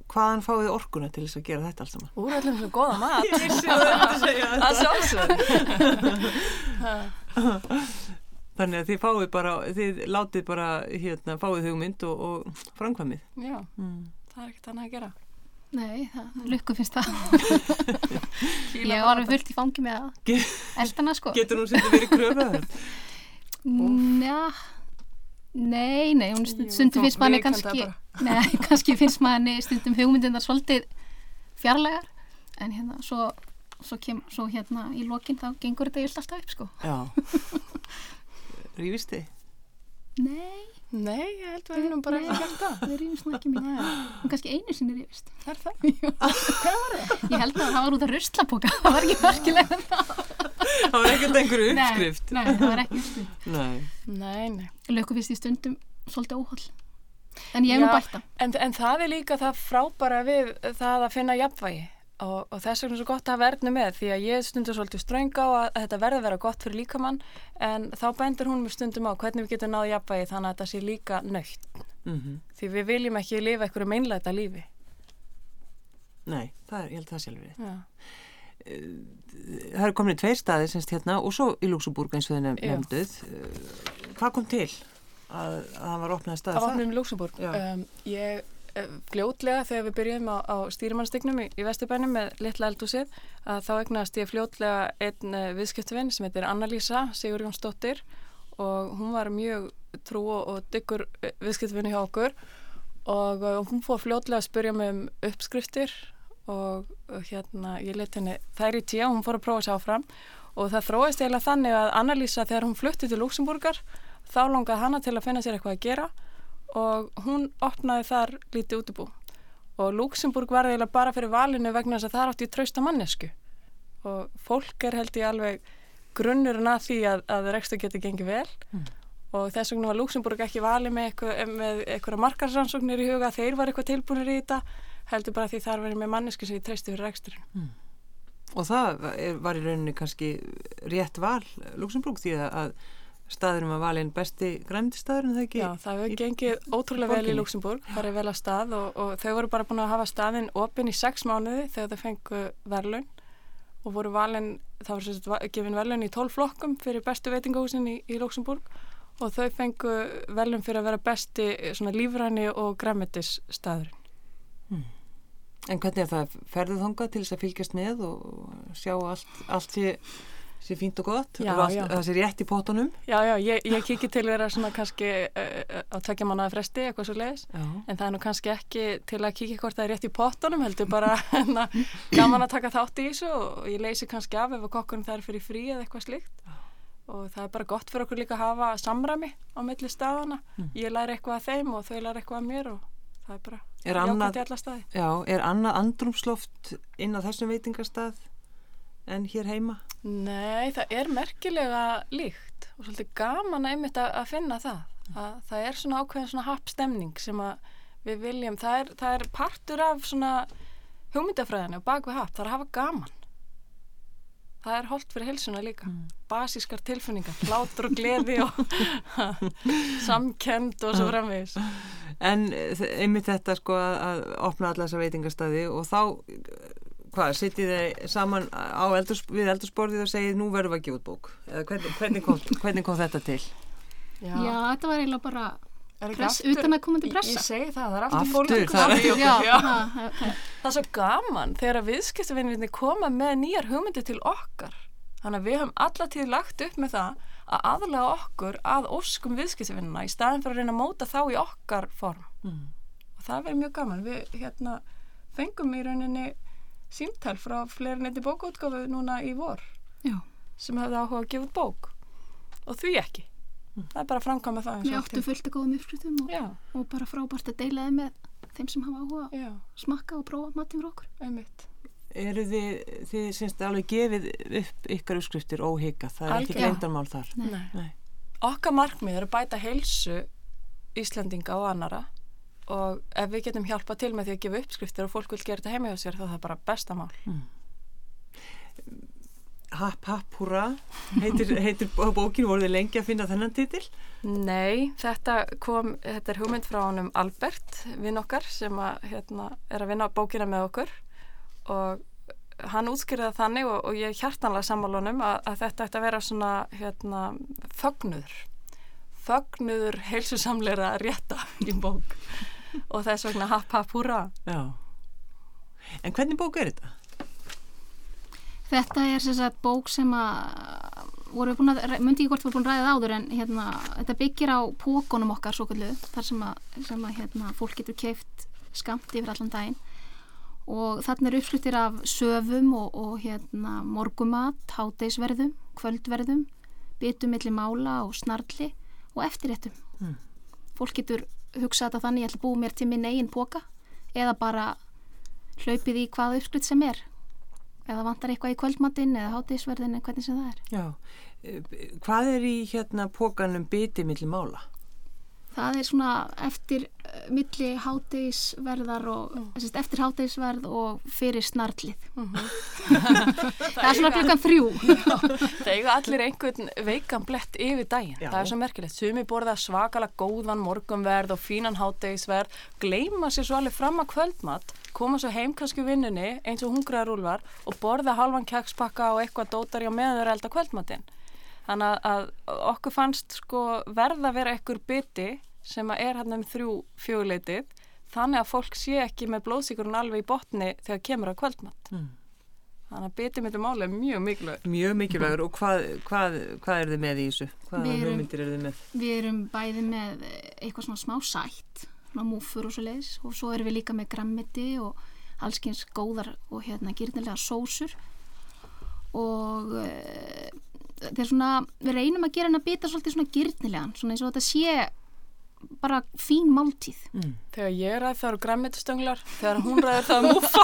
S1: hvaðan fáið orkuna til þess að gera þetta alls saman?
S5: Úr öllum sem góða mat
S1: það
S5: sjálfsög
S1: Þannig að þið fáið bara, þið látið bara, hérna, fáið hugmynd og, og framkvæmið.
S5: Já,
S1: Mm.
S5: það er ekkert annað að gera
S4: Nei, það, lukku finnst það. Ég var alveg fullt í fangi með að
S1: Ge-
S4: eldana sko.
S1: Getur hún svolítið verið kröfaður?
S4: Njá, nei, nei, hún
S5: Jú,
S4: stund, stundum
S5: þú
S4: finnst manni kannski, nei, kannski finnst manni stundum hugmyndindar svolítið fjarlægar, en hérna, svo, svo, kem, svo hérna í lokin þá gengur þetta yllt alltaf upp sko.
S1: Já. Rífist þið?
S4: Nei,
S5: Nei, ég held að við erum bara ekki gert það
S4: við rýfumst nú ekki mikið. Hún kannski einu sinni rýfist.
S5: Er það?
S4: Ég held að það var út af ruslapoka, það var ekki verkilega það.
S1: Það var ekkert einhverju uppskrift.
S4: Nei, nei, það var ekki uppskrift.
S1: Nei.
S5: Nei, nei
S4: Lukku finnst í stundum svolítið óhóll. En ég hef nú það.
S5: En, en það er líka það frábæra við það að finna jafnvægi og, og þess vegna er svo gott að erðnu með því að ég stundur svolítið ströng á að, þetta verði að vera gott fyrir líkamann en þá bendur hún mér stundum á hvernig við getum náðu jafnvægi þannig að þetta sé líka nöytt
S1: Mm
S5: því við viljum ekki lifa einhverju meinlæta lífi.
S1: Nei, það er, ég held að það alveg. rétt.
S5: Já.
S1: Það eru komin tveir staðir semst hérna og svo í Luxemburg eins og
S5: Já.
S1: nefnduð. Eh, Hvað kom til að, að það var opnaði staði
S5: Af
S1: það?
S5: opnum í Luxemburg.
S1: Já.
S5: Um, ég eh, fljótlega þegar við byrjuðum á, á stýrimannsstygnum í, í Vesturbænum með litla eldúsið að þá eignast ég fljótlega einn uh, viðskiptvinn sem heitir Anna-Lísa Sigur Jónsdóttir og hún var mjög trú og, og dyggur viðskiptvinni hjá okkur og hún fór fljótlega að spyrja mig um uppskriftir og hérna ég let henni þær í tíu og hún fór að prófa sér áfram og það þróist eiginlega þannig að Anna-Lísa þegar hún flutti til Luxemburgar þá langaði hana til að finna sér eitthvað að gera og hún opnaði þar lítið útibú. Og Luxemburg var eiginlega bara fyrir valinu vegna þess að það átti trausta mannesku og fólk er held ég alveg grunnurinn að því að, að rekstur getur gengið vel. Og þess vegna var Luxemburg ekki valið með, eitthvað, eitthvað markarsrannsóknir í huga þeir var eitthvað tilbúinir í þetta heldur bara því þar verið með mannesku sem ég treysti fyrir reksturinn.
S1: Og það var í rauninni kannski rétt val Luxemburg því að staðurum var valinn besti græmdistæðurinn það ekki?
S5: Já, það hefur gengið ótrúlega vel í? Luxemburg, það er vel að stað og, og þau voru bara búin að hafa staðinn opinn í sex mánuði þegar þau fengu verðlaun og voru valin, það voru sérst gefin verðlaun í tólf flokkum fyrir bestu veitingahúsin í, í Luxemburg og þau fengu verðlaun fyrir að vera besti eh, svona lífræni og græmetis staðurinn.
S1: En hvernig er það? Ferðu þangað til þess að fylgjast með og sjá að allt, allt sé, sé fínt og gott?
S5: Já,
S1: og allt,
S5: já.
S1: það sé rétt í pótunum?
S5: Já, já, ég, ég kiki til vera svona kannski uh, á tvekja mánuða fresti, eitthvað svo leiðis. En það er nú kannski ekki til að kíkja hvort það er rétt í pottunum, heldur bara hérna, gaman að taka þátt í þessu og ég leysi kannski af ef kokkurinn það er fyrir frí eða eitthvað slíkt. Og það er bara gott fyrir okkur líka að hafa samræmi á milli staðana. Ég læri eitthvað að þeim og þau læri eitthvað að mér og það er bara
S1: annað-
S5: í alla staði.
S1: Já, er annað andrumsloft inn á þessum veitingastað en hér heima?
S5: Nei, það er merkilega líkt og svolítið gaman einmitt að, að finna það. að það er svona ákveðin svona happ stemning sem við viljum, það er, það er partur af svona hugmyndafræðinu og bakvið happ, það er að hafa gaman það er holdt fyrir helsuna líka basískar tilfinningar, hlátur og gleði og samkend og svo framvegis
S1: En einmitt þetta sko að, opna alla þessa veitingastæði og þá hvað, sittið þið saman á eldurs, við eldursporðið og segið nú verðum við að gefa út bók? Eða hvernig, hvernig, kom, hvernig kom þetta til?
S4: Já, þetta var eiginlega bara press,
S5: aftur-
S4: utan að komandi
S5: Ég,
S4: pressa.
S5: ég segi það, það er aftur,
S1: Aftur,
S5: fólk
S1: það er-
S4: Já,
S5: já.
S4: ha, okay.
S5: Það er svo gaman þegar viðskiptavinninni koma með nýjar hugmyndir til okkar. Þannig að við höfum allatíð lagt upp með það að aðlega okkur að óskum viðskiptavinnina í staðin fyrir að reyna að móta þá í okkar form.
S1: Mm.
S5: Og það verður mjög gaman. Við hérna, fengum í rauninni símtal frá fleiri neitt í bókaútgáfu núna í vor
S4: Já,
S5: sem hefði áhuga að gefa út bók. Og því ekki. Það er bara að framkvæma það. eins
S4: við
S5: og
S4: áttum fullt að góðum uppskriftum og, og bara frábært að deila þeim með þeim sem hafa áhuga að
S5: já,
S4: smakka og prófa matinn fyrir okkur.
S5: einmitt.
S1: Eru þið, þið syns alveg gefið upp ykkar uppskriftir óhygga, það er ekki
S5: Algjörlega.
S1: gleyndarmál þar.
S4: Nei.
S5: Nei.
S1: Nei.
S5: Okkar markmið er að bæta heilsu Íslandinga og annara og ef við getum hjálpað til með því að gefa uppskriftir og fólk vil gera þetta heima hjá sér þá er það bara besta mál.
S1: Happ, happ, húra, heitir, heitir bó- bókin, voruð þið lengi að finna þennan titil?
S5: Nei, þetta kom, þetta er hugmynd frá honum Albert, vinn okkar sem að, hérna, er að vinna bókina með okkur. Og hann útskýrði það þannig og, og ég hjartanlega sammálunum að, að þetta ætti að vera svona hérna, fögnuður. Fögnuður heilsusamleira rétta í bók og þess vegna happ happ húra
S1: Já. En hvernig bók er þetta?
S4: Þetta er sem sagt bók sem að voru við búin að, myndi ég hvort við búin að ræða áður en hérna, þetta byggir á pókunum okkar svo kallu, þar sem að, sem að hérna, fólk getur keift skamt yfir allan daginn og þarna er uppskriftir af söfum og, og hérna, morgumat, hádeisverðum, kvöldverðum, bitum milli mála og snarli og eftirréttum.
S1: Mm.
S4: Fólk getur hugsað þetta þannig, ég ætla að búa mér til minn eigin póka eða bara hlaupið í hvaða uppskrift sem er eða vantar eitthvað í kvöldmatinn eða hátíðisverðin eða hvernig sem það er.
S1: Já. Eh, Hvað er í hérna pókanum biti milli mála?
S4: Það er svona eftir uh, milli hátíðisverðar og mm. eftir hátíðisverð og fyrir snarlið. það er svona klukkan þrjú.
S5: Það eiga allir einhvern veikan blett yfir daginn.
S1: Já.
S5: Það er svo merkilegt. Sumi borða svakalega góðan morgunverð og fínan hátegisverð, gleyma sér svo alveg fram að kvöldmatt, koma svo heim kannski vinnunni eins og hungraðar úlvar og borða halvan kekspakka og eitthvað dótar í á meðan þau eru að elda kvöldmatinn. Þannig að að okkur fannst sko verða að vera ekkur biti sem að er hann um þrjú fjöguleitið þannig að fólk sé ekki með blóðsíkurinn alveg í botni þegar kemur að kvöldmatt.
S1: Mm.
S5: Þannig að biti mitt um máli er mjög mikilvæg.
S1: Mjög mikilvægur og hvað, hvað, hvað er þið með í þessu? Hvaða hugmyndir er þið með?
S4: Við erum bæði með eitthvað svona smá sætt, svona múfur og svo leiðis og svo erum við líka með grammiti og allskins góðar og hérna gyrnilega sósur og uh, þetta er svona, við reynum að gera henn að bita svolítið svona gyrnilegan, svona eins og þetta sé bara fín máltíð.
S1: Mm.
S5: Þegar ég ræð það eru græmitistönglar, þegar hún ræður það er múfa.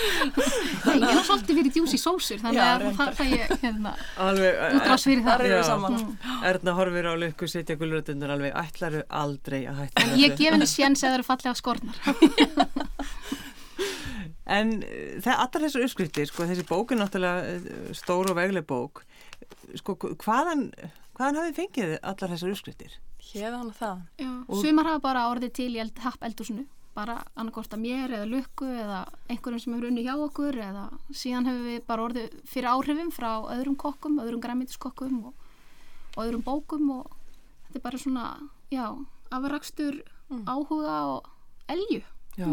S4: Nei, ég er svolítið fyrir djúsi sósur, þannig
S5: Já,
S4: að það fæ ég hérna
S1: Alveg,
S4: útrás fyrir það. Mm.
S1: Erna horfir á lukku, setja gulrötunar alveg, ætlaru aldrei að hætta
S4: En ég gef henni séns eða það eru fallega skornar.
S1: En það, allar þessar uppskriftir, sko, þessi bók er náttúrulega uh, stór og vegleg bók, sko, hvaðan, hvaðan hafið fengið allar þessar uppskriftir?
S5: Hérðan það.
S4: Já,
S1: Og-
S4: sumar hafa bara orðið til í eld, happ eldúsinu bara annarkort að mér eða lukku eða einhverjum sem hefur unni hjá okkur eða síðan hefur við bara orðið fyrir áhrifum frá öðrum kokkum, öðrum græmitiskokkum og, og öðrum bókum og þetta er bara svona, já afrakstur
S5: Mm.
S4: áhuga og elju,
S1: Já.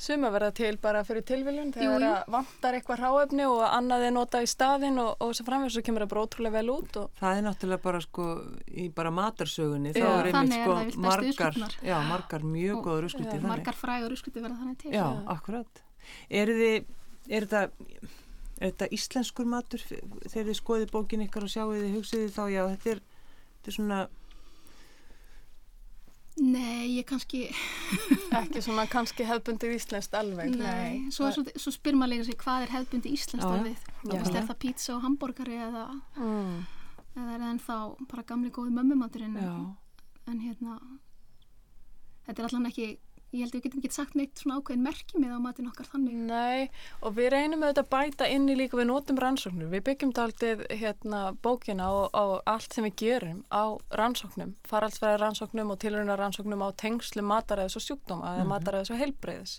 S5: Suma verða til bara fyrir tilviljun
S4: Jú,
S5: þegar
S4: jú.
S5: það vantar eitthvað ráefni og annað er notað í staðin og, og svo framveg svo kemur það bara ótrúlega vel út og
S1: Það er náttúrulega bara sko í bara matarsögunni, þá
S5: Já.
S1: er einmitt
S4: er
S1: sko
S4: bestu
S1: margar, já, margar mjög
S4: Og-
S1: góður þannig.
S4: margar frægur uppskriftir verða þannig til
S1: Já, akkurat. Er þið, er þetta, er íslenskur matur þegar þið skoðið bókin ykkar og sjáuð þið, hugsið þið þá, já, þetta er, þetta er svona,
S4: Nei, ég kannski
S5: ekki svona kannski hefbundið íslenskt alveg.
S4: Nei, svo, svo, svo spyr maður líka sig hvað er hefðbundi íslenskt
S1: Já.
S4: Þú veist, er það pizza og hambúrgari eða,
S5: Mm.
S4: eða er það ennþá bara gamli góði mömmumaturinn en hérna þetta er allan ekki ég held að við getum ekki sagt neitt svona ákveðin merki með á matin okkar þannig
S5: Nei, og við reynum auðvitað að bæta inn í líka við notum rannsóknir. Við byggjum daldið hérna, bókina og, og allt sem við gerum á rannsóknum, faraldsfæði rannsóknum og tilruna rannsóknum á tengslu mataræðis og sjúkdóma eða mataræðis og heilbreyðis.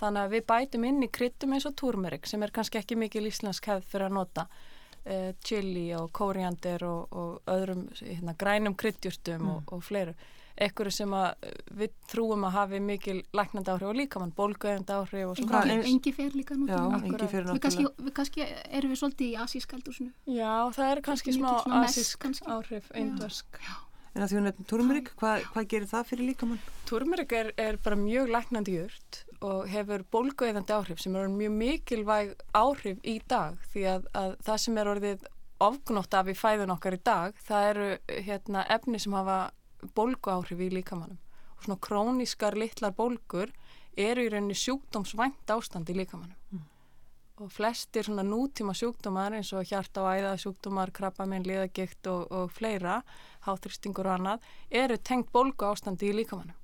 S5: Þannig að við bætum inn í kryttum eins og turmerik sem er kannski ekki mikil íslensk hefð fyrir að nota uh, chili og kóriandir og, og öðrum hérna, grænum kryddjúrtum og, og fleiru. Ekkur sem að eh, við trúum að hafi mikil læknandi áhrif og líkamann, bólgöðandi áhrif og svona.
S1: eins-
S4: engi fer líka nú
S1: Já,
S4: Við kannski, kannski erum við svolítið í asískaldúsinu.
S5: Já, það er kannski smá asísk
S4: kannski.
S5: áhrif, indversk.
S1: En að því hún nefnir turmerik, hvað, hvað gerir það fyrir líkamann?
S5: Turmerik er, er bara mjög læknandi jurt og hefur bólgueðandi áhrif sem eru mjög mikilvæg áhrif í dag því að, að það sem er orðið ofgnótt af í fæðun okkar í dag það eru hérna, efni sem hafa bólgu áhrif í líkamannum og svona krónískar litlar bólgur eru í rauninni sjúkdómsvænt ástand í líkamannum og flestir svona nútíma sjúkdómar eins og hjarta og æða sjúkdómar, krabbaminn, liðagikt og, og fleira, háþristingur og annað, eru tengt bólgu ástandi í líkamannum.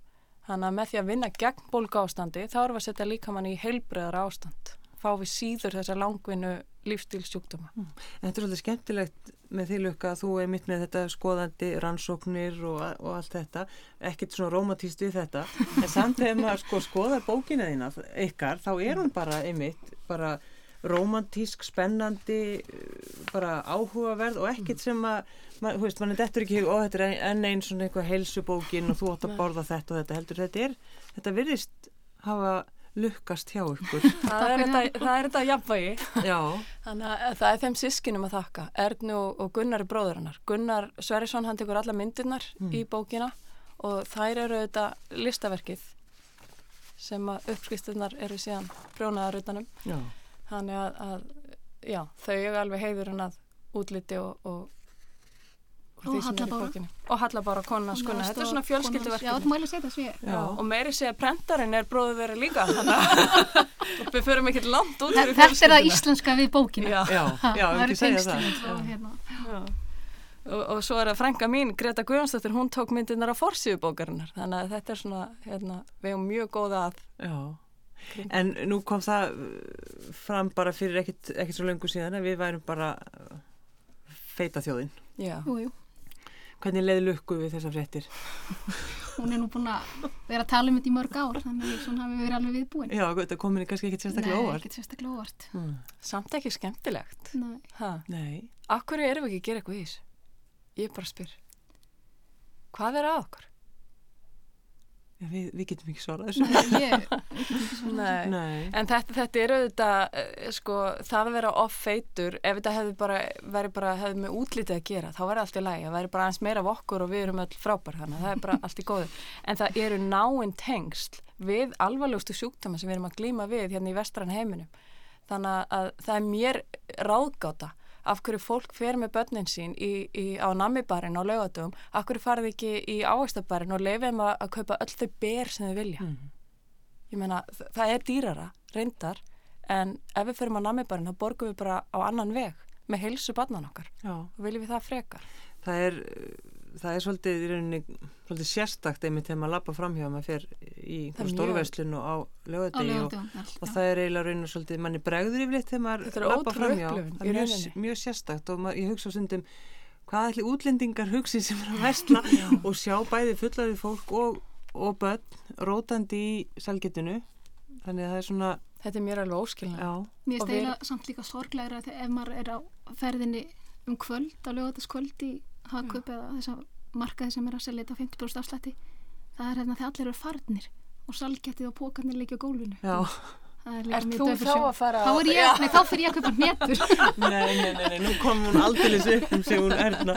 S5: Þannig að með því að vinna gegn bólgu ástandi þá erum við að setja líkamann í heilbreðara ástand. Fá við síður þessa langvinnu lífstílsjúkdóma.
S1: En þetta er svolítið skemmtilegt með því lukka að þú er mitt með þetta skoðandi rannsóknir og, og allt þetta, ekkert svona romantíst við þetta, en samt þegar maður sko skoðar bókina þína ykkar, þá er hún bara einmitt, bara romantísk, spennandi, bara áhugaverð og ekkert sem að, þú veist, mann er dettur ekki, ó þetta er enn einn svona eitthvað heilsubókin og þú átt að borða þetta og þetta. Heldur, þetta er, þetta virðist hafa lukkast hjá ykkur.
S5: Það er þetta, það er þetta jafnvægi.
S1: Já,
S5: Þannig að það er þeim sískinum að þakka, Ernu og, Gunnar er bróður hennar. Gunnar Sverrisson hann tekur alla myndirnar í bókina og þær eru þetta listaverkið sem að uppskristurnar eru síðan prjónaðar utanum.
S1: já.
S5: Þannig að, að já, þau eru alveg heiður hann að útliti og, og,
S4: Halla Bára,
S5: kona skunna. Þetta er svona
S4: Já,
S5: fjölskylduverkefni. og meiri segja að prentarinn er bróður þeirra líka þannig að við förum ekkert langt út fyrir
S4: Þetta er það íslenska við bókina.
S5: Já,
S1: Já, já,
S4: það eru
S1: segja það.
S4: tengslin og hérna.
S5: já. Og, og svo er það frænka mín, Greta Guðjónsdóttir, hún tók myndirnar á forsíðu bókarinnar þannig að þetta er svona, hérna, við hefum mjög góða að
S1: Já, en nú kom það uh, fram bara fyrir ekkit svo lengur síðan að við værum bara uh, feita þjóðin.
S5: já,
S4: Jú, jú.
S1: Hvernig leiði lukku við þessar fréttir?
S4: Hún er nú búin að vera að tala um þetta í mörg ár, þannig að svona hafi verið alveg viðbúin.
S1: Já, þetta komin kannski ekkit sérstaklega
S4: Nei,
S1: óvart.
S4: ekkert sérstaklega óvart.
S1: Mm.
S5: samt ekki skemmtilegt
S4: Nei.
S5: ha.
S1: Nei,
S5: Akkur erum við ekki að gera eitthvað í þessu? Ég bara spyr Hvað er að okkur?
S1: Við, við getum ekki svarað þessu.
S4: Ég,
S5: Nei.
S1: Nei.
S5: En þetta, þetta er auðvitað, eh, sko, það að vera off-feitur, ef þetta hefði bara, verið bara, hefði með útlitið að gera, þá væri allt í lagi, það væri bara aðeins meira af okkur og við erum öll frábær, þannig að það er bara allt í góðu. En það eru náinn tengsl við alvarlegustu sjúkdæma sem við erum að glíma við hérna í vestran heiminum. Þannig að það er mér ráðgáta af hverju fólk fer með börnin sín í, í, á namibarinn á laugatum, af hverju farið ekki í ávægstabarinn og leifið þeim að, að kaupa öll þau ber sem þau vilja
S1: Mm.
S5: ég meina, það er dýrara, reyndar, en ef við förum á namibarinn þá borgum við bara á annan veg með heilsu barnan okkar
S1: Já,
S5: og viljum við það frekar.
S1: það er, það er svolítið, rauninni, svolítið sérstakt einmitt þegar maður lappa framhjá að maður fer í
S5: er
S1: og á lögadegi og, og það er eiginlega rauninni svolítið, manni bregður yfirleitt þegar maður
S5: er ótrúleg
S1: framhjá. Það er mjög, mjög sérstakt og maður, ég hugsa stundum hvað ætli útlendingar hugsi sem er að vestla og sjá bæði fullaði fólk og, og börn rótandi í salgetinu þannig að það er svona,
S5: Þetta er mér alveg óskilna.
S4: Mér
S5: við-
S4: eiginlega samt líka sorglegra ef maður er á ferðinni um kvöld, á lögataskvöld í Hakup eða þess að markaði sem er að selja þetta á 50% afslætti það er hérna þegar allir eru farnir og salgetið og pókarnir leikja á gólfinu
S1: já
S4: er mjög
S5: þú þá að fara
S4: Þá er ég, nei þá fyrir ég að kaupa hnetur
S1: nei, nei, nei, nei, nú kom hún aldeilis upp um sig hún erna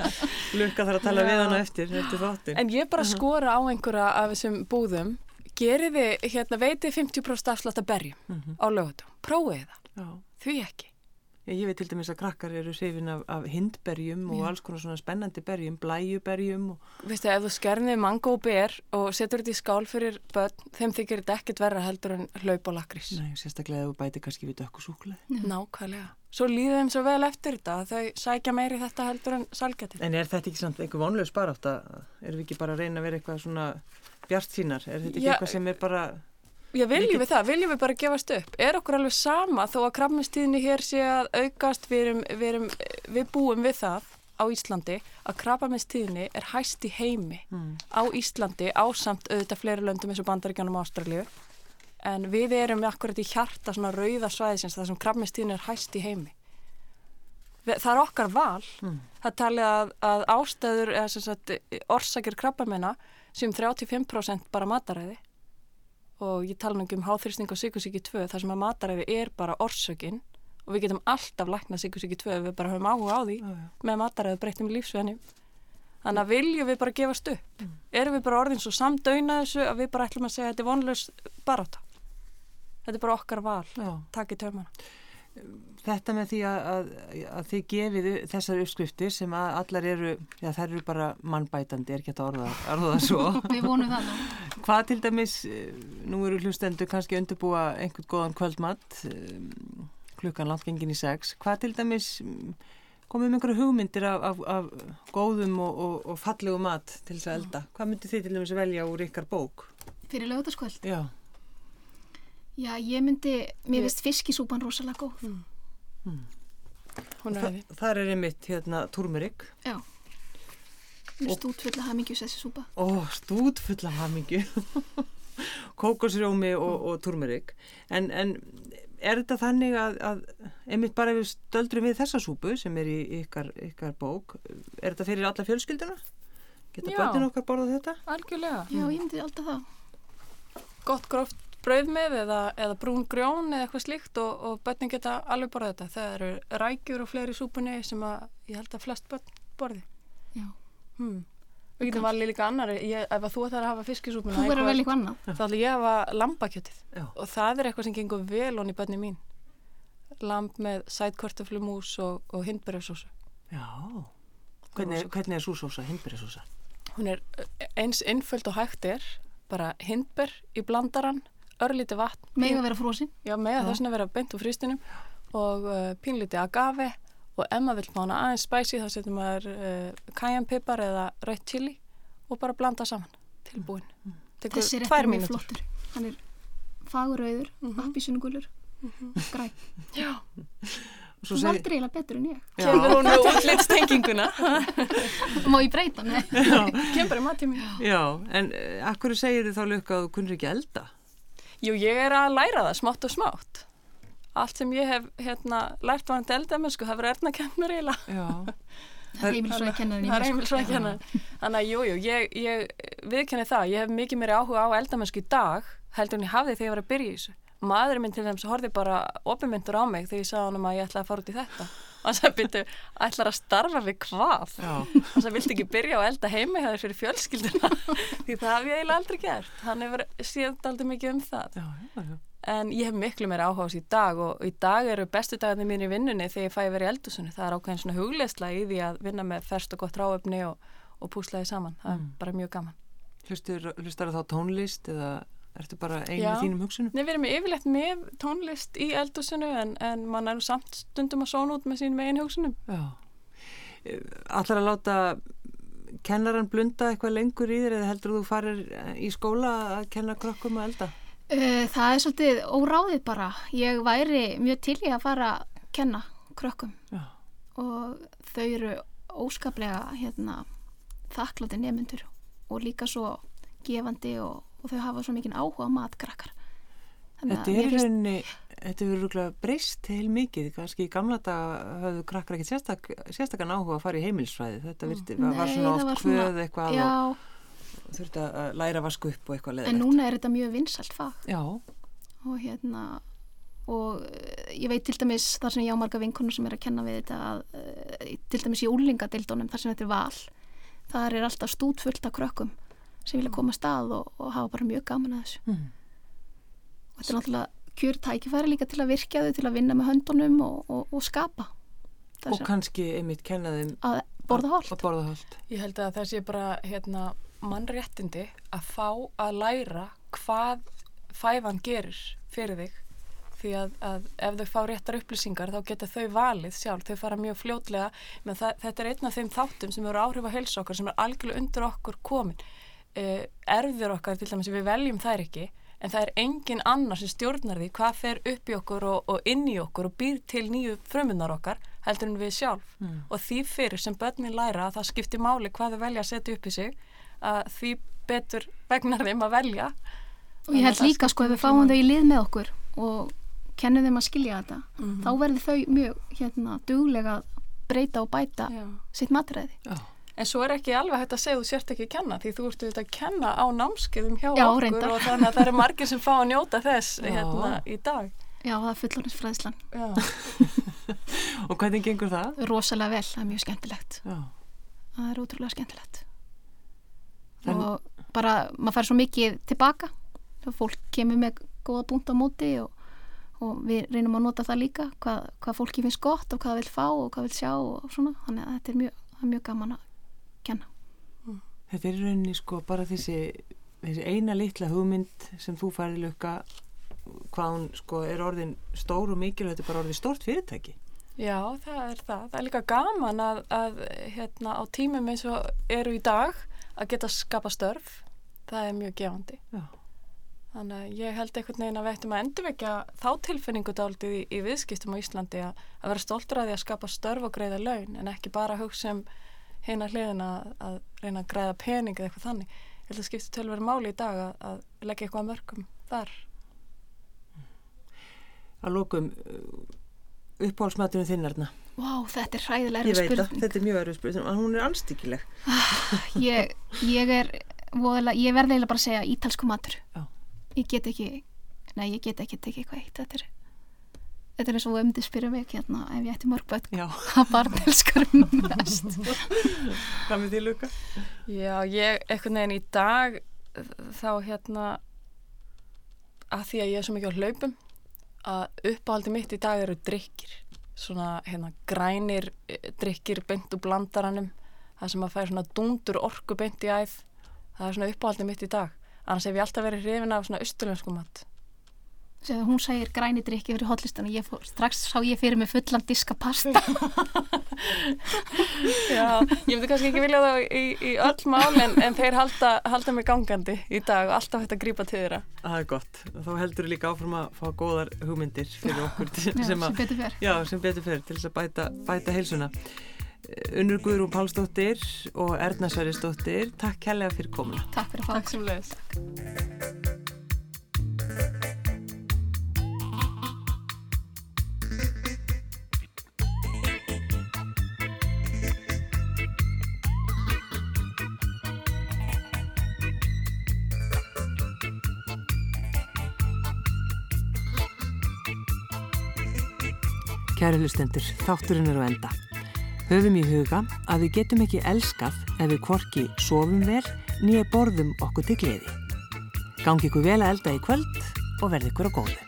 S1: lukka þar að tala
S5: Já.
S1: við hana eftir, eftir þáttin
S5: En ég bara skora á einhverja af þessum búðum, gerið þið, hérna, veitið 50% afslátt að berjum
S1: Mhm.
S5: á lögutum. Prófið það,
S1: já.
S5: því ekki.
S1: Ég, veit til dæmis að krakkar eru sefin af, af hindberjum og
S5: Já.
S1: alls konar svona spennandi berjum, blæjuberjum og
S5: Vistu, ef þú skerðið mango og ber og setur þetta í skál fyrir börn, þeim þykir þetta ekkert verra heldur en hlaup og lakrís.
S1: Nei, sérstaklega ef þú bæti kannski við dökku súkulega.
S5: Nákvæmlega. Svo líður þeim svo vel eftir þetta að þau sækja meiri þetta heldur en salgetið.
S1: En er þetta ekki samt einhver vonlega sparátt að erum við ekki bara að reyna að vera eitthvað svona bjart sínar? Er þetta ekki
S5: Já,
S1: eitthvað sem er bara,
S5: Já, viljum við það, viljum við bara gefast upp. Er okkur alveg sama þó að krabbmestíðinni hér sé að aukast, við, erum, við, erum, við búum við það á Íslandi að krabbmestíðinni er hæst í heimi
S1: hmm,
S5: á Íslandi ásamt auðvitað fleiri löndum eins og Bandaríkjanum og Ástralíu. en við erum akkurat í hjarta svona rauða svæðisins þar sem krabbmeinstíðin er hæst í heimi. Það er okkar val. Það talið að, að ástæður eða sem sagt orsakir krabbamenna sem 35% bara mataræði og ég tala ekki um háþrýsting og sykursíki 2 þar sem að mataræði er bara orsökin. Og við getum alltaf læknað sykursíki 2 ef við bara höfum áhuga á því
S1: Já, já.
S5: með mataræði breyttum lífsvenni þannig að viljum við bara gefast upp? Erum við bara orðin svo samdöina þessu að við bara ætlum að segja að þetta er vonlaus baráta þetta er bara okkar val. Takk í törmana
S1: Þetta með því að, að, að þið gefið þessar uppskriftir sem að allar eru, já þær eru bara mannbætandi, er ekki að orða, orða það svo.
S4: Við vonum það nú.
S1: Hvað til dæmis, eh, nú eru hlustendur kannski undirbúa einhvern góðan kvöldmatt, eh, klukkan langt gengin í sex, hvað til dæmis mm, komið með einhverju hugmyndir af, af, af góðum og, og, og fallegu mat til þess að elda? Hvað myndi þið til dæmis velja úr ykkar bók?
S4: Fyrir lögutaskvöld.
S1: Já,
S4: Já, ég myndi, mér finnst fiskisúpan rosalega góð.
S5: hún er
S1: Þa, þar er einmitt hérna turmerik
S4: Já. Mér finnst útfulla hamingjus þessi súpa.
S1: Ó, stút full af hamingju kókosrjómi og, og turmerik en, en er þetta þannig að, að einmitt bara ef við stöldrum við þessa súpu sem er í ykkar, ykkar bók er þetta fyrir alla fjölskylduna? Geta
S5: Já.
S1: börnin okkar borðað þetta?
S5: algjörlega
S4: Já, ég myndi alltaf það.
S5: gott gróft brauð með eða, eða brún grjón eða eitthvað slíkt og, og börnin geta alveg borðað þetta það eru rækjur og fleiri súpunni sem að ég held að flest börn borði
S4: Já.
S5: hmm. við getum valið líka annari ég, ef að þú ætlar að hafa fiskisúpuna
S4: Þú verður vel eitthvað annað.
S5: þá ætla ég að hafa lambakjötið
S1: Já.
S5: og það er eitthvað sem gengur vel honni börni mín lamb með sætkvörtuflumús og, og hindberjarsósu
S1: Já. Hvernig, hvernig er súsósa, hindbyrjasósa?
S5: hún er eh, eins innföld og hægt er bara hindber í blandaran örlíti vatn
S4: Megin að vera frósin.
S5: Já, með þess að vera beint úr fristinum og uh, pínlítið agave og ef maður vill fá hana aðeins spæsi þá setur maður uh, kajanpipar eða rautt chili og bara blanda saman tilbúin. Tekur
S4: Þessi réttur
S5: tvær
S4: er mjög
S5: mínútur.
S4: flottur. Hann er fagurauður, mm -hmm. appisunugulur, græn.
S5: Já,
S1: Svo
S4: Þú valdir eiginlega betur en ég.
S5: Kemur hún með útlitstenginguna.
S4: Má ég breyta? Nei.
S5: kemur bara í mattími.
S1: Já, en uh, akkur segir þið þá lukka að þú kunnir ekki elda?
S5: Jú, ég er að læra það smátt og smátt. Allt sem ég hef hérna, lært varandi eldamennsku, það verður erna kemur mér eiginlega.
S4: Það er heimilisvæði kennarinn í
S5: Það er
S4: mér, sko.
S5: heimilisvæði kennar. Þannig að jú, jú, ég, ég viðkenni það. Ég hef mikið meiri áhuga á eldamennsku í dag heldur en ég hafði þegar ég var að byrja í þessu. Maðurinn minn til þess horfði bara opimyndur á mig þegar ég sagði honum að ég ætlaði að fara út í þetta. Og hann sagði, byrju, ætlar að starfa við hvað?
S1: Já.
S5: Hann sagði, viltu ekki byrja á elda heimi það fyrir fjölskylduna? Því það hef ég eiginlega aldrei gert. Hann hefur séð aldrei mikið um það.
S1: Já, já.
S5: En ég hef miklu meira áhuga á þessu í dag og í dag eru bestu dagarnir mín í vinnunni þegar ég fæ í eldhúsinu. Það er ákveðin svona hugleisla í því að vinna með ferst og gott ráöfni og, og púslaði saman. Það er bara mjög gaman.
S1: Hlustar þá tónlist eða ertu bara einu í þínum hugsunum?
S5: Nei, við erum yfirleitt með tónlist í eldhúsinu en, en mann er samt stundum að sóna út með sín megin hugsunum.
S1: Já. Allar að láta kennaran blunda eitthvað lengur í þér eða heldur þú farir í skóla að kenna krokkum að elda?
S4: Uh, Það er svolítið óráðið bara. Ég væri mjög til í að fara að kenna krökkum
S1: Já.
S4: og þau eru óskaplega hérna, þakklandi nefnendur og líka svo gefandi og, og þau hafa svo mikinn áhuga á matkrakkar.
S1: Þetta er rauninni, þetta er rúglega breyst heil mikið, kannski í gamla dag höfðu krakkar ekkert sérstak, sérstakann áhuga að fara í heimilsfræði, þetta virti, var, var
S4: Nei,
S1: svona oft hvöð eitthvað
S4: Já,
S1: og þurfti að læra að vasku upp og eitthvað
S4: en
S1: leðilegt.
S4: núna er þetta mjög vinsalt fag.
S1: Já,
S4: og hérna og eh, ég veit til dæmis þar sem ég á marga vinkonur sem er að kenna við þetta að, eh, til dæmis í úlingadeildónum þar sem þetta er val þar er alltaf stútfullt af krökkum sem vilja koma að stað og, og hafa bara mjög gaman að þessu.
S1: Mm.
S4: og þetta er náttúrulega kjör tækifæri líka til að virkja þau til að vinna með höndunum og, og, og skapa.
S1: Og
S4: þess að,
S1: kannski einmitt kenna þeim
S4: að borða holt.
S5: Ég held að það sé bara hérna, mannréttindi að fá að læra hvað fæðan gerir fyrir þig. Því að, að ef þau fá réttar upplýsingar þá geta þau valið sjálf, þau fara mjög fljótlega menn þetta er einn af þeim þáttum sem eru áhrif á heilsu okkar sem er algjörlega undir okkur komin uh, erfður okkar til dæmis við veljum þær ekki en það er engin annar sem stjórnar því hvað fer upp í okkur og, og inn í okkur og býr til nýju frumunar okkar heldur en við sjálf og því fyrir sem börnin læra að það skiptir máli hvað þau velja að setja upp í sig að því betur vegnar þeim að velja
S4: og ég held líka sko ef við fáum þau í lið með okkur og kennum þeim að skilja þetta
S5: Mhm.
S4: þá verður þau mjög hérna duglega að breyta og bæta
S5: Já.
S4: sitt matræði
S1: Já.
S5: En svo er ekki alveg hægt að segja þú sért ekki að kenna því þú ert auðvitað að kenna á námskeiðum hjá
S4: Já,
S5: okkur
S4: reyndar.
S5: og þannig að það eru margir sem fá að njóta þess
S1: Já.
S5: hérna í dag.
S4: já það er fullorðinsfræðislan
S5: Já.
S1: Og hvernig gengur það?
S4: rosalega vel, það er mjög skemmtilegt
S1: Já.
S4: það er ótrúlega skemmtilegt
S1: Þannig-
S4: og bara maður fær svo mikið tilbaka og fólk kemur með góða búnt á móti og, og við reynum að nota það líka hvað, hvað fólki finnst gott og hvað það vil fá og hvað vil sjá og svona þannig að þetta er mjög, það er mjög gaman að kenna
S1: Þetta er í rauninni sko bara þessi, þessi eina litla hugmynd sem þú færði lukka hvað hún sko er orðin stór og mikil þetta er bara orðin stórt fyrirtæki.
S5: Já, það er það. Það er líka gaman að, að hérna, á tímum eins og eru í dag að geta skapa störf. Það er mjög gefandi.
S1: Já.
S5: Þannig að ég held einhvern veginn að við ættum að endurvekja þá tilfinningu dálítið í, í viðskiptum á Íslandi að, að vera stoltur að því að skapa störf og greiða laun en ekki bara hugsa um heina hliðina að, að reyna að greiða pening eða eitthvað þannig. Ég held að skipta tölverið máli í dag að, að leggja eitthvað að mörgum þar.
S1: Að lókum uppáhaldsmaturinn þinnarna.
S4: Vá, þetta er hræðilega
S1: Ég
S4: erfið
S1: veit að
S4: spurning
S1: þetta er mjög erfið spurning en hún er anstíkileg.
S4: ég, ég er voðalega, ég verði eiginlega bara að segja ítalsku matur
S1: Já.
S4: ég get ekki nei, ég get ekki tekið eitthvað eitt þetta er, þetta er eins og umdi spyrja mig hérna, ef ég ætti mörg börn.
S1: Já.
S4: hvað barn elskar mest.
S1: Hvað með því lukka?
S5: Já, ég einhvern veginn í dag þá hérna að því að ég er svo mikið á hlaupum að uppáhaldi mitt í dag eru drikkir svona hérna grænir eh, drikkir beint úr blandaranum það sem að færa svona dundur orku beint í æð. Það er svona uppáhaldi mitt í dag. Annars hef ég alltaf verið hrifin af svona austurlensku mat
S4: Sér, hún segir græni drikki fyrir hotlistan og ég fór, strax sá ég fyrir mig fullan diska pasta.
S5: Já, ég myndi kannski ekki vilja það í, í öll mál en, en þeir halda, halda mig gangandi í dag og alltaf hægt að grípa til þeirra.
S1: Það er gott. Þá heldur líka áfram að fá góðar hugmyndir fyrir okkur til-
S4: Já,
S1: sem,
S4: sem
S1: að,
S4: betur fer.
S1: Já, sem betur fyrir til þess að bæta, bæta heilsuna. Unnur Guðrún Pálsdóttir og Erna Sværisdóttir, takk kærlega fyrir komuna.
S4: Takk fyrir að fá
S5: Takk sem leðis
S1: Kæri hlustendur, þátturinn er á enda. Höfum í huga að við getum ekki elskað ef við hvorki sofum vel nýja borðum okkur til gleði. Gangi ykkur vel að elda í kvöld og verði ykkur á góðu.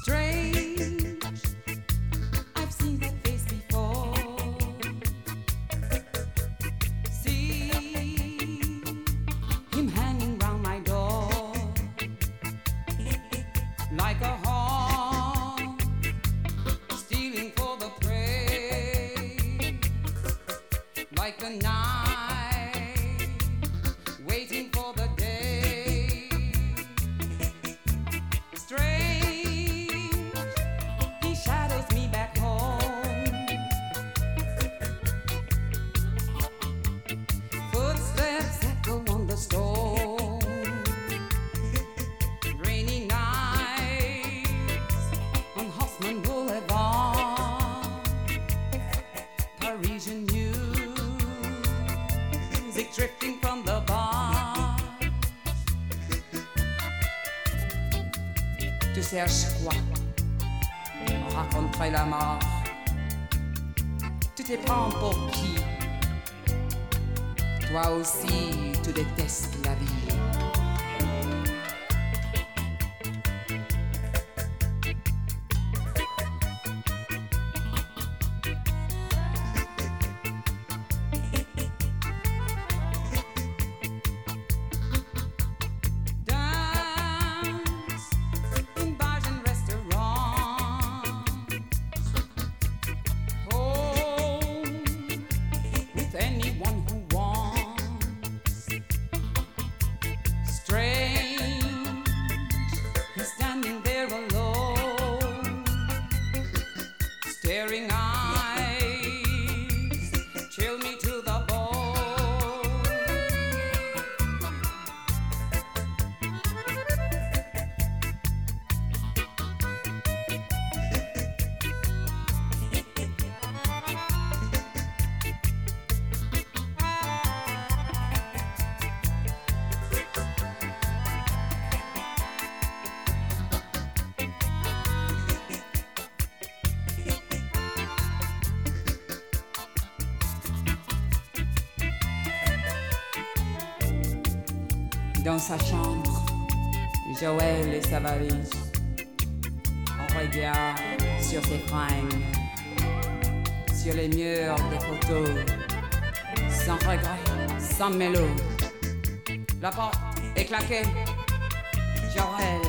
S3: Strange, I've antes. Sa chambre, Joël et sa valise. On regarde sur ses fringues, sur les murs des photos, sans regret, sans mélo. La porte est claquée. Joël